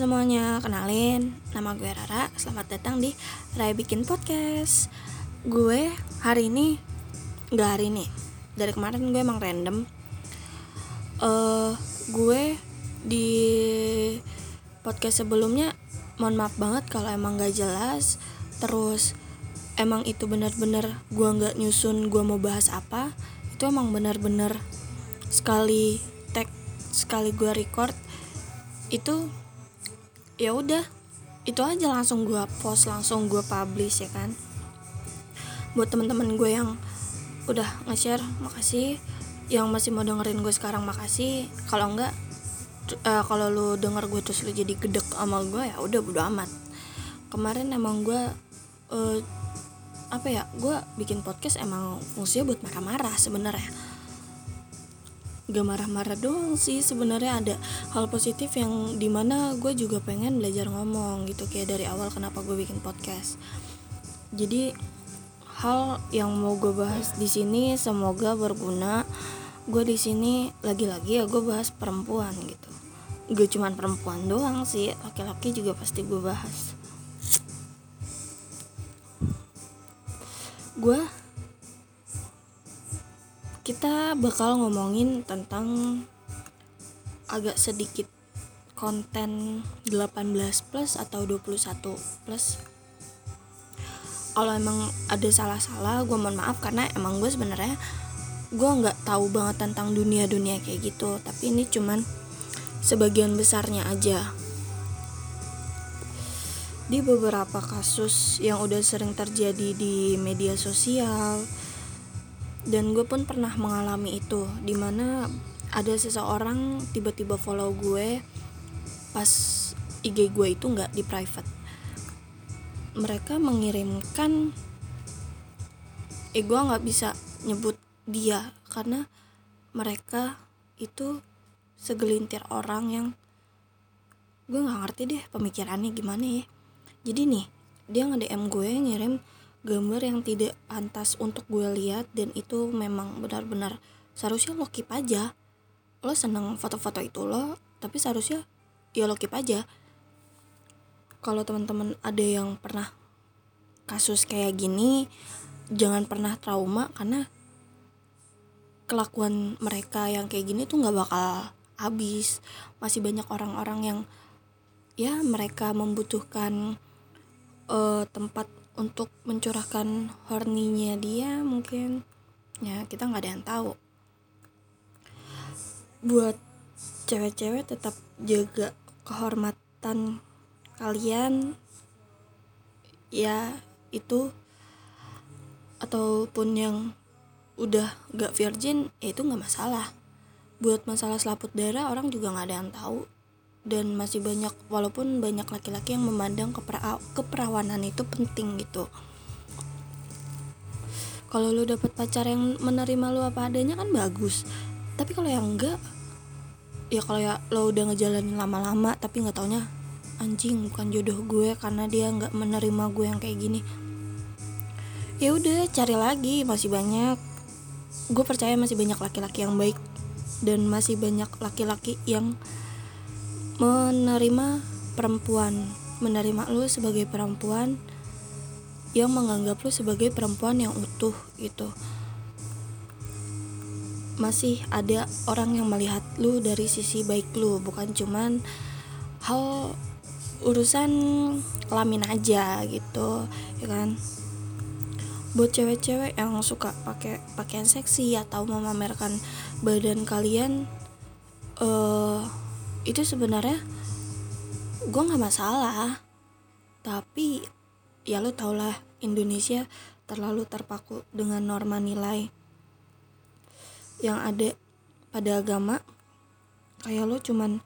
semuanya, kenalin nama gue Rara. Selamat datang di Rai Bikin Podcast. Gue hari ini nggak hari ini. Dari kemarin gue emang random. Eh, gue di podcast sebelumnya mohon maaf banget kalau emang gak jelas. Terus emang itu benar-benar gue nggak nyusun gue mau bahas apa. Itu emang benar-benar sekali tag sekali gue record itu ya udah itu aja langsung gue post langsung gue publish ya kan. Buat teman-teman gue yang udah nge-share makasih. Yang masih mau dengerin gue sekarang makasih. Kalau enggak uh, kalau lu denger gue terus lu jadi gedek sama gue ya udah bodo amat. Kemarin emang gue uh, apa ya gue bikin podcast emang fungsinya buat marah-marah sebenarnya gak marah-marah doang sih. Sebenarnya ada hal positif yang di mana gue juga pengen belajar ngomong gitu kayak dari awal kenapa gue bikin podcast. Jadi hal yang mau gue bahas di sini semoga berguna. Gue di sini lagi-lagi ya gue bahas perempuan gitu. Gue cuman perempuan doang sih laki-laki juga pasti gue bahas. Gue kita bakal ngomongin tentang agak sedikit konten 18 plus atau 21 plus. Kalau emang ada salah-salah gue mohon maaf karena emang gue sebenarnya gue nggak tahu banget tentang dunia-dunia kayak gitu. Tapi ini cuman sebagian besarnya aja. Di beberapa kasus yang udah sering terjadi di media sosial dan gue pun pernah mengalami itu di mana ada seseorang tiba-tiba follow gue pas IG gue itu nggak di private. Mereka mengirimkan eh gue nggak bisa nyebut dia karena mereka itu segelintir orang yang gue nggak ngerti deh pemikirannya gimana ya. Jadi nih dia nge DM gue ngirim gambar yang tidak pantas untuk gue lihat dan itu memang benar-benar seharusnya lo keep aja. Lo seneng foto-foto itu lo tapi seharusnya ya lo keep aja. Kalau teman-teman ada yang pernah kasus kayak gini jangan pernah trauma karena kelakuan mereka yang kayak gini tuh nggak bakal habis. Masih banyak orang-orang yang ya mereka membutuhkan uh, tempat untuk mencurahkan horninya dia mungkin. Ya kita nggak ada yang tahu. Buat cewek-cewek tetap jaga kehormatan kalian. Ya itu. Ataupun yang udah gak virgin ya itu nggak masalah. Buat masalah selaput darah orang juga nggak ada yang tahu dan masih banyak walaupun banyak laki-laki yang memandang kepera keperawanan itu penting gitu. Kalau lu dapet pacar yang menerima lu apa adanya kan bagus. Tapi kalau yang enggak ya kalau ya lo udah ngejalanin lama-lama tapi nggak taunya anjing bukan jodoh gue karena dia nggak menerima gue yang kayak gini. Ya udah cari lagi masih banyak. Gue percaya masih banyak laki-laki yang baik dan masih banyak laki-laki yang menerima perempuan menerima lu sebagai perempuan yang menganggap lu sebagai perempuan yang utuh gitu. Masih ada orang yang melihat lu dari sisi baik lu bukan cuman hal urusan kelamin aja gitu ya kan? Buat cewek-cewek yang suka pakai pakaian seksi atau memamerkan badan kalian eh uh, itu sebenarnya gue nggak masalah. Tapi ya lo tau lah Indonesia terlalu terpaku dengan norma nilai yang ada pada agama. Kayak lo cuman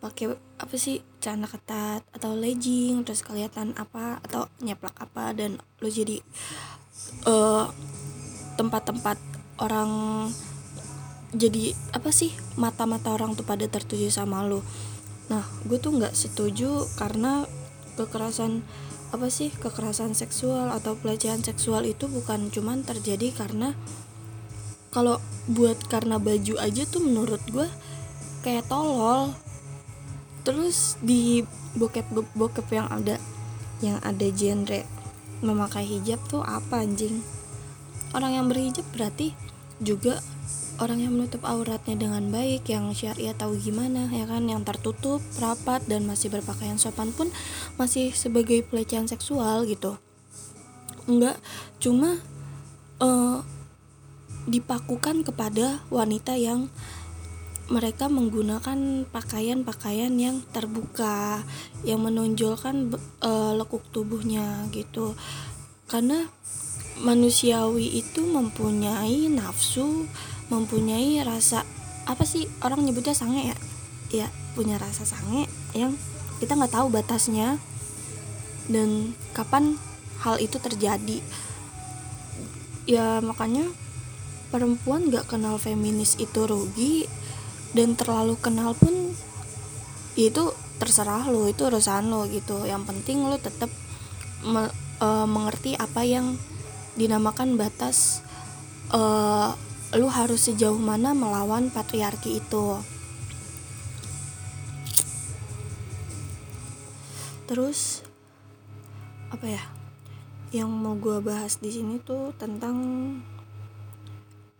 pakai apa sih celana ketat atau legging terus kelihatan apa atau nyeplak apa dan lo jadi uh, tempat-tempat orang jadi apa sih mata-mata orang tuh pada tertuju sama lo? Nah gue tuh nggak setuju karena kekerasan apa sih kekerasan seksual atau pelecehan seksual itu bukan cuman terjadi karena kalau buat karena baju aja tuh menurut gue kayak tolol. Terus di bokep bokep yang ada yang ada genre memakai hijab tuh apa anjing? Orang yang berhijab berarti juga orang yang menutup auratnya dengan baik yang syariah tahu gimana ya kan? Yang tertutup rapat dan masih berpakaian sopan pun masih sebagai pelecehan seksual gitu. Enggak cuma uh, dipakukan kepada wanita yang mereka menggunakan pakaian-pakaian yang terbuka yang menonjolkan uh, lekuk tubuhnya gitu. Karena manusiawi itu mempunyai nafsu mempunyai rasa apa sih orang nyebutnya sange ya? Ya punya rasa sange yang kita nggak tahu batasnya dan kapan hal itu terjadi. Ya makanya perempuan gak kenal feminis itu rugi dan terlalu kenal pun itu terserah lo itu urusan lo gitu. Yang penting lo tetap me, e, mengerti apa yang dinamakan batas e, lo harus sejauh mana melawan patriarki itu. Terus apa ya yang mau gue bahas di sini tuh tentang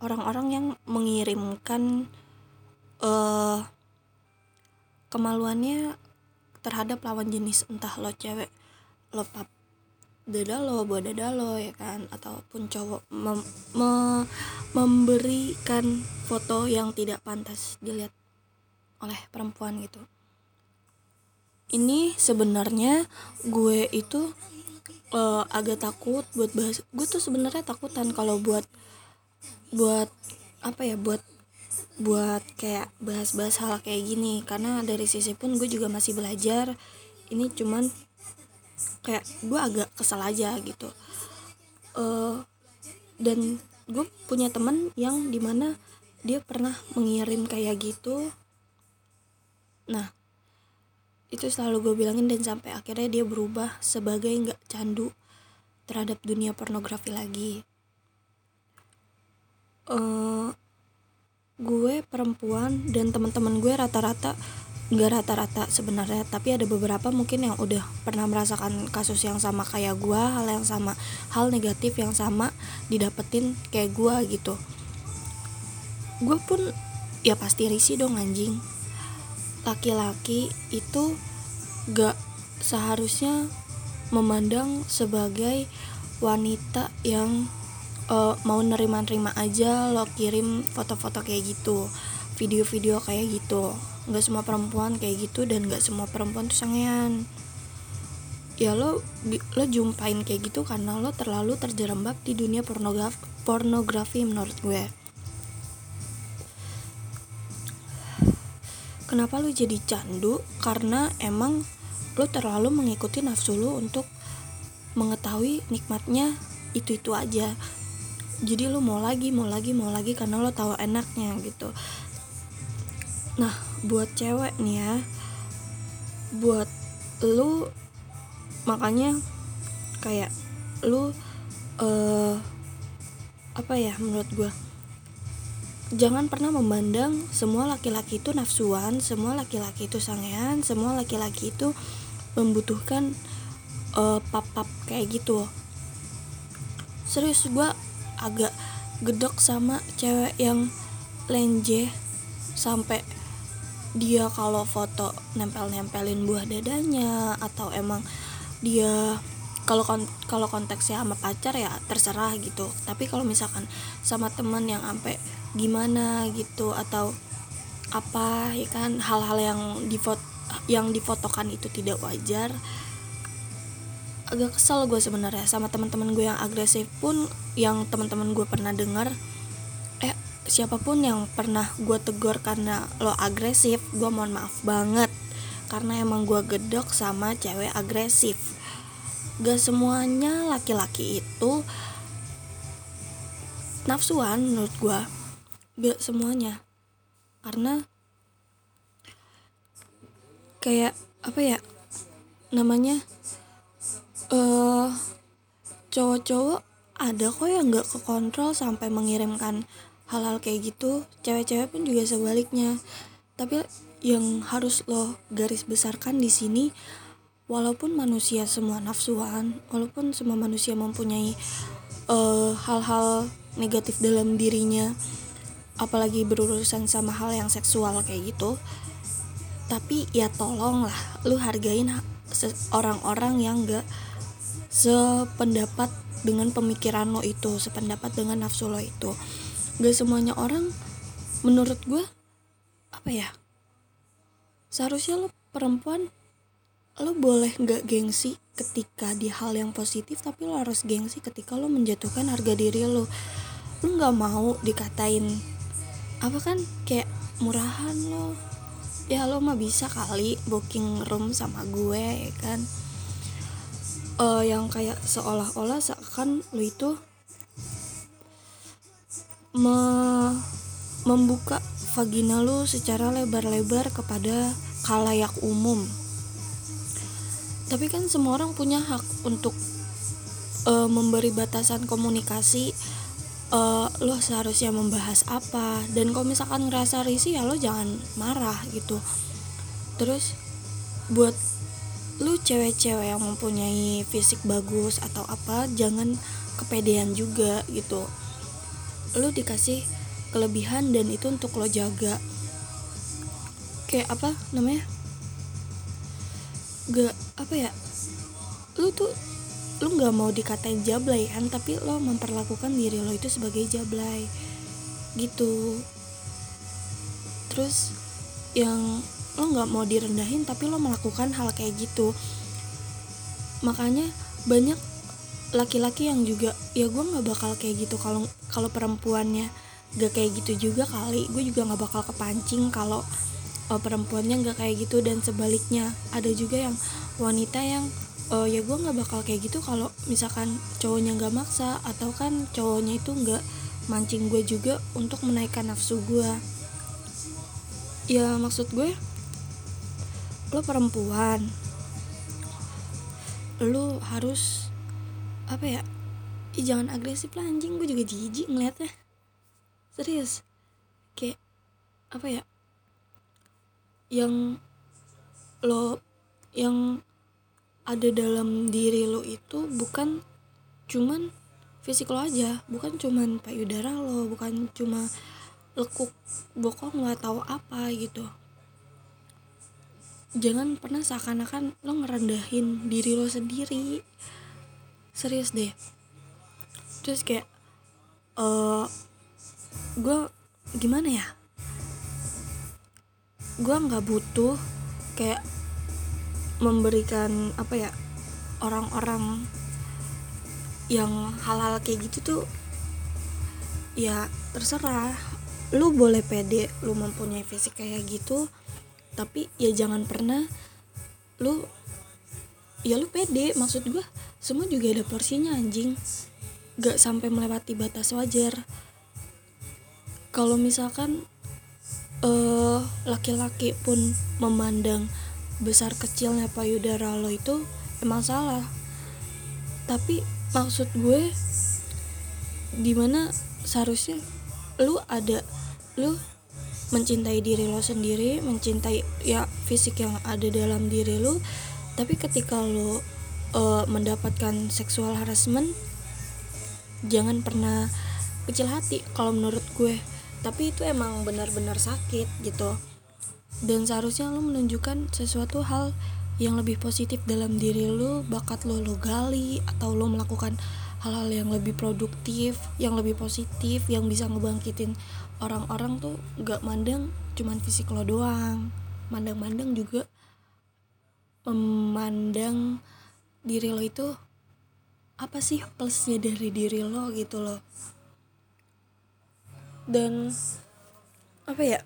orang-orang yang mengirimkan uh, kemaluannya terhadap lawan jenis entah lo cewek lo pap dada lo buat dada lo ya kan? Ataupun cowok mem me memberikan foto yang tidak pantas dilihat oleh perempuan gitu. Ini sebenarnya gue itu uh, agak takut buat bahas gue tuh sebenarnya takutan kalau buat buat apa ya buat buat kayak bahas-bahas hal kayak gini. Karena dari sisi pun gue juga masih belajar. Ini cuman kayak gue agak kesal aja gitu. Uh, dan gue punya temen yang di mana dia pernah mengirim kayak gitu. Nah itu selalu gue bilangin dan sampai akhirnya dia berubah sebagai nggak candu terhadap dunia pornografi lagi. Uh, gue perempuan dan teman-teman gue rata-rata nggak rata-rata sebenarnya tapi ada beberapa mungkin yang udah pernah merasakan kasus yang sama kayak gue hal yang sama hal negatif yang sama didapetin kayak gue gitu. Gue pun ya pasti risih dong anjing. Laki-laki itu gak seharusnya memandang sebagai wanita yang uh, mau nerima-nerima aja lo kirim foto-foto kayak gitu video-video kayak gitu nggak semua perempuan kayak gitu dan nggak semua perempuan tuh sangean. Ya lo lo jumpain kayak gitu karena lo terlalu terjerembab di dunia pornografi pornografi menurut gue. Kenapa lo jadi candu? Karena emang lo terlalu mengikuti nafsu lo untuk mengetahui nikmatnya itu itu aja. Jadi lo mau lagi mau lagi mau lagi karena lo tahu enaknya gitu nah buat cewek nih ya buat lu makanya kayak lu uh, apa ya menurut gue jangan pernah memandang semua laki-laki itu nafsuan semua laki-laki itu sangean semua laki-laki itu membutuhkan uh, pap-pap kayak gitu. Serius gue agak gedek sama cewek yang lenje sampai dia kalau foto nempel-nempelin buah dadanya atau emang dia kalau kon kalau konteksnya sama pacar ya terserah gitu. Tapi kalau misalkan sama temen yang sampai gimana gitu atau apa ya kan hal-hal yang di yang difotokan itu tidak wajar agak kesel gue sebenarnya. Sama teman-teman gue yang agresif pun yang teman-teman gue pernah dengar siapa pun yang pernah gue tegur karena lo agresif gue mohon maaf banget. Karena emang gue gedok sama cewek agresif. Gak semuanya laki-laki itu nafsuan menurut gue gak semuanya. Karena kayak apa ya namanya uh, cowok-cowok ada kok yang nggak kekontrol sampai mengirimkan hal-hal kayak gitu cewek-cewek pun juga sebaliknya. Tapi yang harus lo garis besarkan di sini walaupun manusia semua nafsuan walaupun semua manusia mempunyai uh, hal-hal negatif dalam dirinya apalagi berurusan sama hal yang seksual kayak gitu tapi ya tolong lah lu hargain orang-orang yang gak sependapat dengan pemikiran lo itu sependapat dengan nafsu lo itu gak semuanya orang menurut gue apa ya seharusnya lo perempuan lo boleh gak gengsi ketika di hal yang positif tapi lo harus gengsi ketika lo menjatuhkan harga diri lo lo nggak mau dikatain apa kan kayak murahan lo ya lo mah bisa kali booking room sama gue ya kan. Uh, yang kayak seolah-olah seakan lo itu me membuka vagina lo secara lebar-lebar kepada kalayak umum. Tapi kan semua orang punya hak untuk uh, memberi batasan komunikasi uh, lo seharusnya membahas apa. Dan kalau misalkan ngerasa risih ya lo jangan marah gitu. Terus buat lu cewek-cewek yang mempunyai fisik bagus atau apa jangan kepedean juga gitu lu dikasih kelebihan dan itu untuk lo jaga. Kayak apa namanya? Gak apa ya? Lu tuh lu nggak mau dikatain jablay kan tapi lo memperlakukan diri lo itu sebagai jablay. Gitu. Terus yang lo nggak mau direndahin tapi lo melakukan hal kayak gitu. Makanya banyak laki-laki yang juga ya gue nggak bakal kayak gitu kalau kalau perempuannya gak kayak gitu juga kali. Gue juga nggak bakal kepancing kalau uh, perempuannya nggak kayak gitu. Dan sebaliknya ada juga yang wanita yang uh, ya gue nggak bakal kayak gitu kalau misalkan cowoknya nggak maksa atau kan cowoknya itu nggak mancing gue juga untuk menaikkan nafsu gue ya maksud gue lo perempuan lo harus apa ya? Ih, jangan agresif lah anjing. Gue juga jijik ngeliatnya. Serius? Kayak apa ya? Yang lo yang ada dalam diri lo itu bukan cuman fisik lo aja. Bukan cuman payudara lo. Bukan cuma lekuk bokong nggak tahu apa gitu. Jangan pernah seakan-akan lo ngerendahin diri lo sendiri serius deh. Terus kayak uh, eh, gue gimana ya? Gue nggak butuh kayak memberikan apa ya orang-orang yang hal-hal kayak gitu tuh ya terserah. Lu boleh pede lu mempunyai fisik kayak gitu tapi ya jangan pernah lu ya lu pede. Maksud gue semua juga ada porsinya anjing. Gak sampai melewati batas wajar. Kalau misalkan uh, laki-laki pun memandang besar kecilnya payudara lo itu emang salah. Tapi maksud gue di mana seharusnya lu ada lu mencintai diri lo sendiri mencintai ya fisik yang ada dalam diri lu tapi ketika lo uh, mendapatkan seksual harassment jangan pernah kecil hati kalau menurut gue. Tapi itu emang benar-benar sakit gitu. Dan seharusnya lo menunjukkan sesuatu hal yang lebih positif dalam diri lo bakat lo lo gali atau lo melakukan hal-hal yang lebih produktif yang lebih positif yang bisa ngebangkitin orang-orang tuh gak mandang cuman fisik lo doang. Mandang-mandang juga memandang diri lo itu apa sih plusnya dari diri lo gitu loh? Dan apa ya?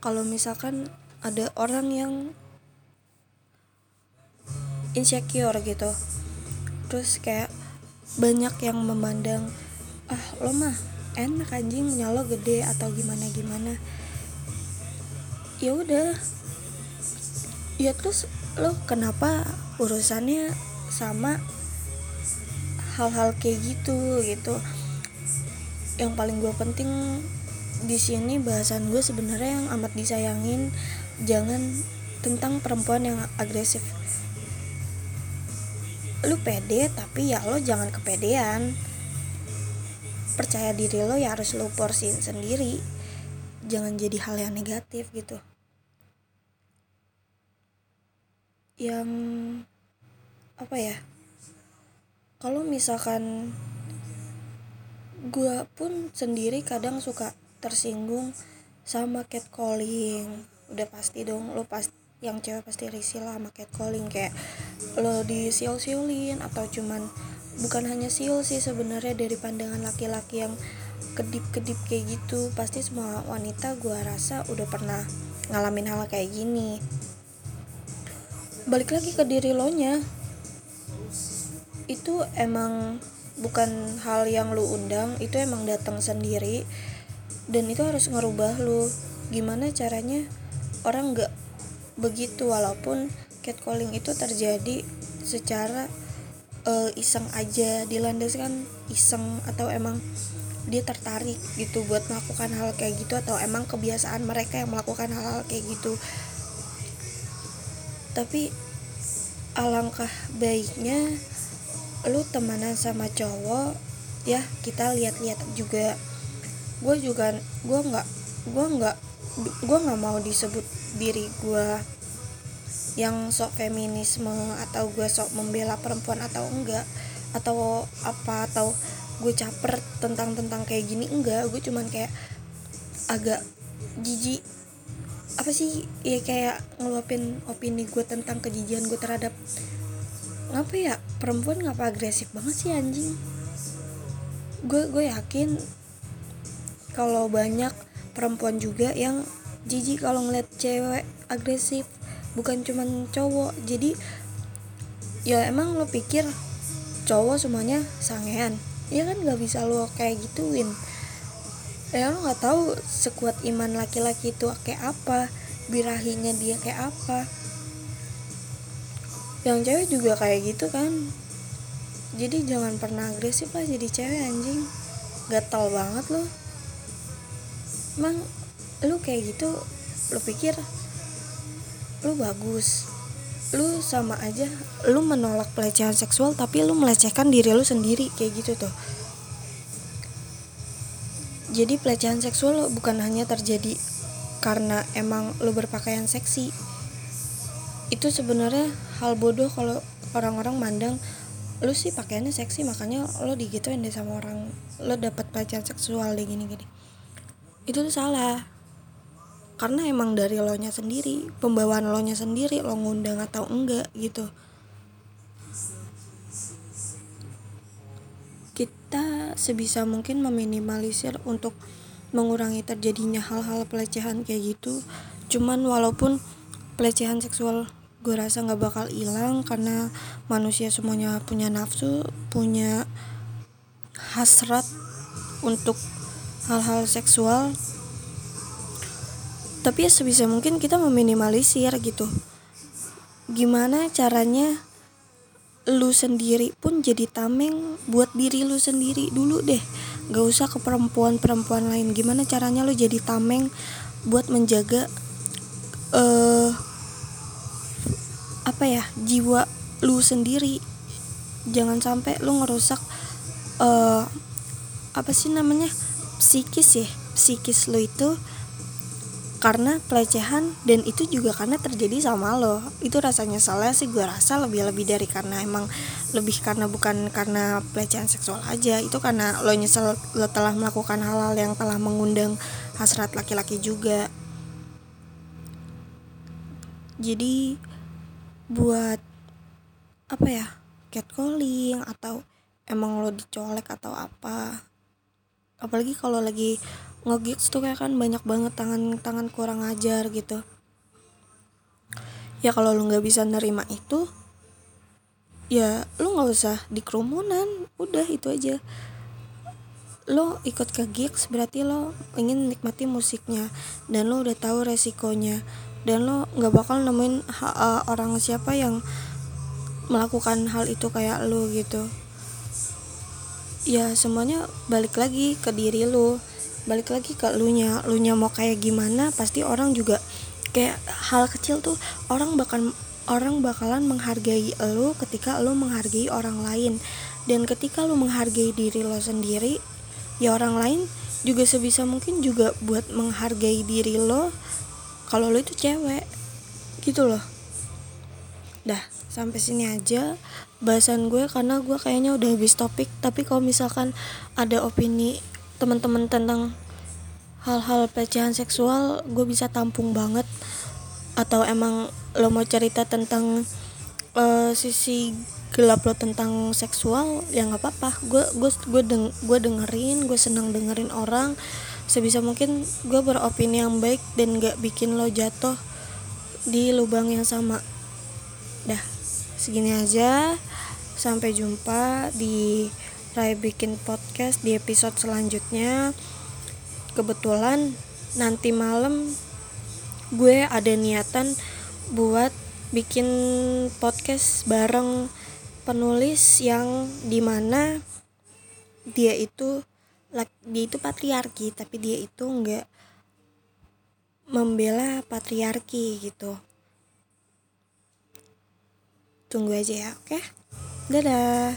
Kalau misalkan ada orang yang insecure gitu terus kayak banyak yang memandang ah lo mah enak anjing nyalo gede atau gimana gimana. Ya udah. Ya terus lo kenapa urusannya sama hal-hal kayak gitu gitu? Yang paling gue penting di sini bahasan gue sebenarnya yang amat disayangin jangan tentang perempuan yang agresif. Lu pede tapi ya lo jangan kepedean. Percaya diri lo ya harus lo porsin sendiri. Jangan jadi hal yang negatif gitu yang apa ya kalau misalkan gue pun sendiri kadang suka tersinggung sama catcalling. Udah pasti dong lo pas yang cewek pasti risih lah sama catcalling. Kayak lo disiul-siulin atau cuman bukan hanya siul sih sebenarnya dari pandangan laki-laki yang kedip-kedip kayak gitu. Pasti semua wanita gue rasa udah pernah ngalamin hal kayak gini balik lagi ke diri lo nya. Itu emang bukan hal yang lu undang itu emang datang sendiri. Dan itu harus ngerubah lu. Gimana caranya orang nggak begitu walaupun catcalling itu terjadi secara uh, iseng aja dilandaskan iseng atau emang dia tertarik gitu buat melakukan hal kayak gitu atau emang kebiasaan mereka yang melakukan hal-hal kayak gitu tapi alangkah baiknya lu temanan sama cowok ya kita lihat-lihat juga. Gue juga gue nggak gue nggak gue nggak mau disebut diri gue yang sok feminisme atau gue sok membela perempuan atau enggak atau apa atau gue caper tentang tentang kayak gini enggak. Gue cuman kayak agak jijik apa sih? Ya kayak ngeluapin opini gue tentang kejijian gue terhadap ngapa ya perempuan ngapa agresif banget sih anjing? Gue gue yakin kalau banyak perempuan juga yang jijik kalau ngeliat cewek agresif bukan cuman cowok. Jadi ya emang lo pikir cowok semuanya sangean. Ya kan gak bisa lo kayak gituin ya lo nggak tahu sekuat iman laki-laki itu kayak apa birahinya dia kayak apa. Yang cewek juga kayak gitu kan. Jadi jangan pernah agresif lah jadi cewek anjing. Gatal banget lo emang lu kayak gitu lu pikir lu bagus. Lu sama aja lu menolak pelecehan seksual tapi lu melecehkan diri lu sendiri kayak gitu tuh jadi pelecehan seksual bukan hanya terjadi karena emang lu berpakaian seksi. Itu sebenarnya hal bodoh kalau orang-orang mandang lu sih pakaiannya seksi makanya lo digituin deh sama orang. Lo dapat pelecehan seksual deh gini gini itu tuh salah. Karena emang dari lo nya sendiri pembawaan lo nya sendiri lo ngundang atau enggak gitu kita sebisa mungkin meminimalisir untuk mengurangi terjadinya hal-hal pelecehan kayak gitu. Cuman walaupun pelecehan seksual gue rasa nggak bakal hilang karena manusia semuanya punya nafsu punya hasrat untuk hal-hal seksual. Tapi ya sebisa mungkin kita meminimalisir gitu. Gimana caranya lu sendiri pun jadi tameng buat diri lu sendiri dulu deh. Gak usah ke perempuan-perempuan lain. Gimana caranya lu jadi tameng buat menjaga uh, apa ya jiwa lu sendiri? Jangan sampai lu ngerusak uh, apa sih namanya psikis ya? Psikis lu itu karena pelecehan dan itu juga karena terjadi sama lo. Itu rasanya salah sih gue rasa lebih lebih dari karena emang lebih karena bukan karena pelecehan seksual aja. Itu karena lo nyesel lo telah melakukan hal-hal yang telah mengundang hasrat laki-laki juga. Jadi buat apa ya catcalling atau emang lo dicolek atau apa apalagi kalau lagi ngegigs tuh kayak kan banyak banget tangan-tangan kurang ajar gitu. Ya kalau lu nggak bisa nerima itu ya lu nggak usah di kerumunan udah itu aja. Lo ikut ke gigs berarti lo ingin nikmati musiknya dan lo udah tahu resikonya dan lo nggak bakal nemuin uh, orang siapa yang melakukan hal itu kayak lo gitu. Ya semuanya balik lagi ke diri lo balik lagi ke lu nya lu nya mau kayak gimana pasti orang juga kayak hal kecil tuh orang bakal orang bakalan menghargai lu ketika lu menghargai orang lain. Dan ketika lu menghargai diri lo sendiri ya orang lain juga sebisa mungkin juga buat menghargai diri lo kalau lo itu cewek. Gitu loh. Dah sampai sini aja bahasan gue karena gue kayaknya udah habis topik. Tapi kalau misalkan ada opini teman-teman tentang hal-hal pelecehan seksual gue bisa tampung banget. Atau emang lo mau cerita tentang uh, sisi gelap lo tentang seksual ya nggak apa-apa. Gue gue gue deng gue dengerin gue senang dengerin orang. Sebisa mungkin gue beropini yang baik dan nggak bikin lo jatuh di lubang yang sama. Dah segini aja. Sampai jumpa di Rai bikin podcast di episode selanjutnya. Kebetulan nanti malam gue ada niatan buat bikin podcast bareng penulis yang di mana dia itu dia itu patriarki tapi dia itu enggak membela patriarki gitu. Tunggu aja ya oke? Okay? dadah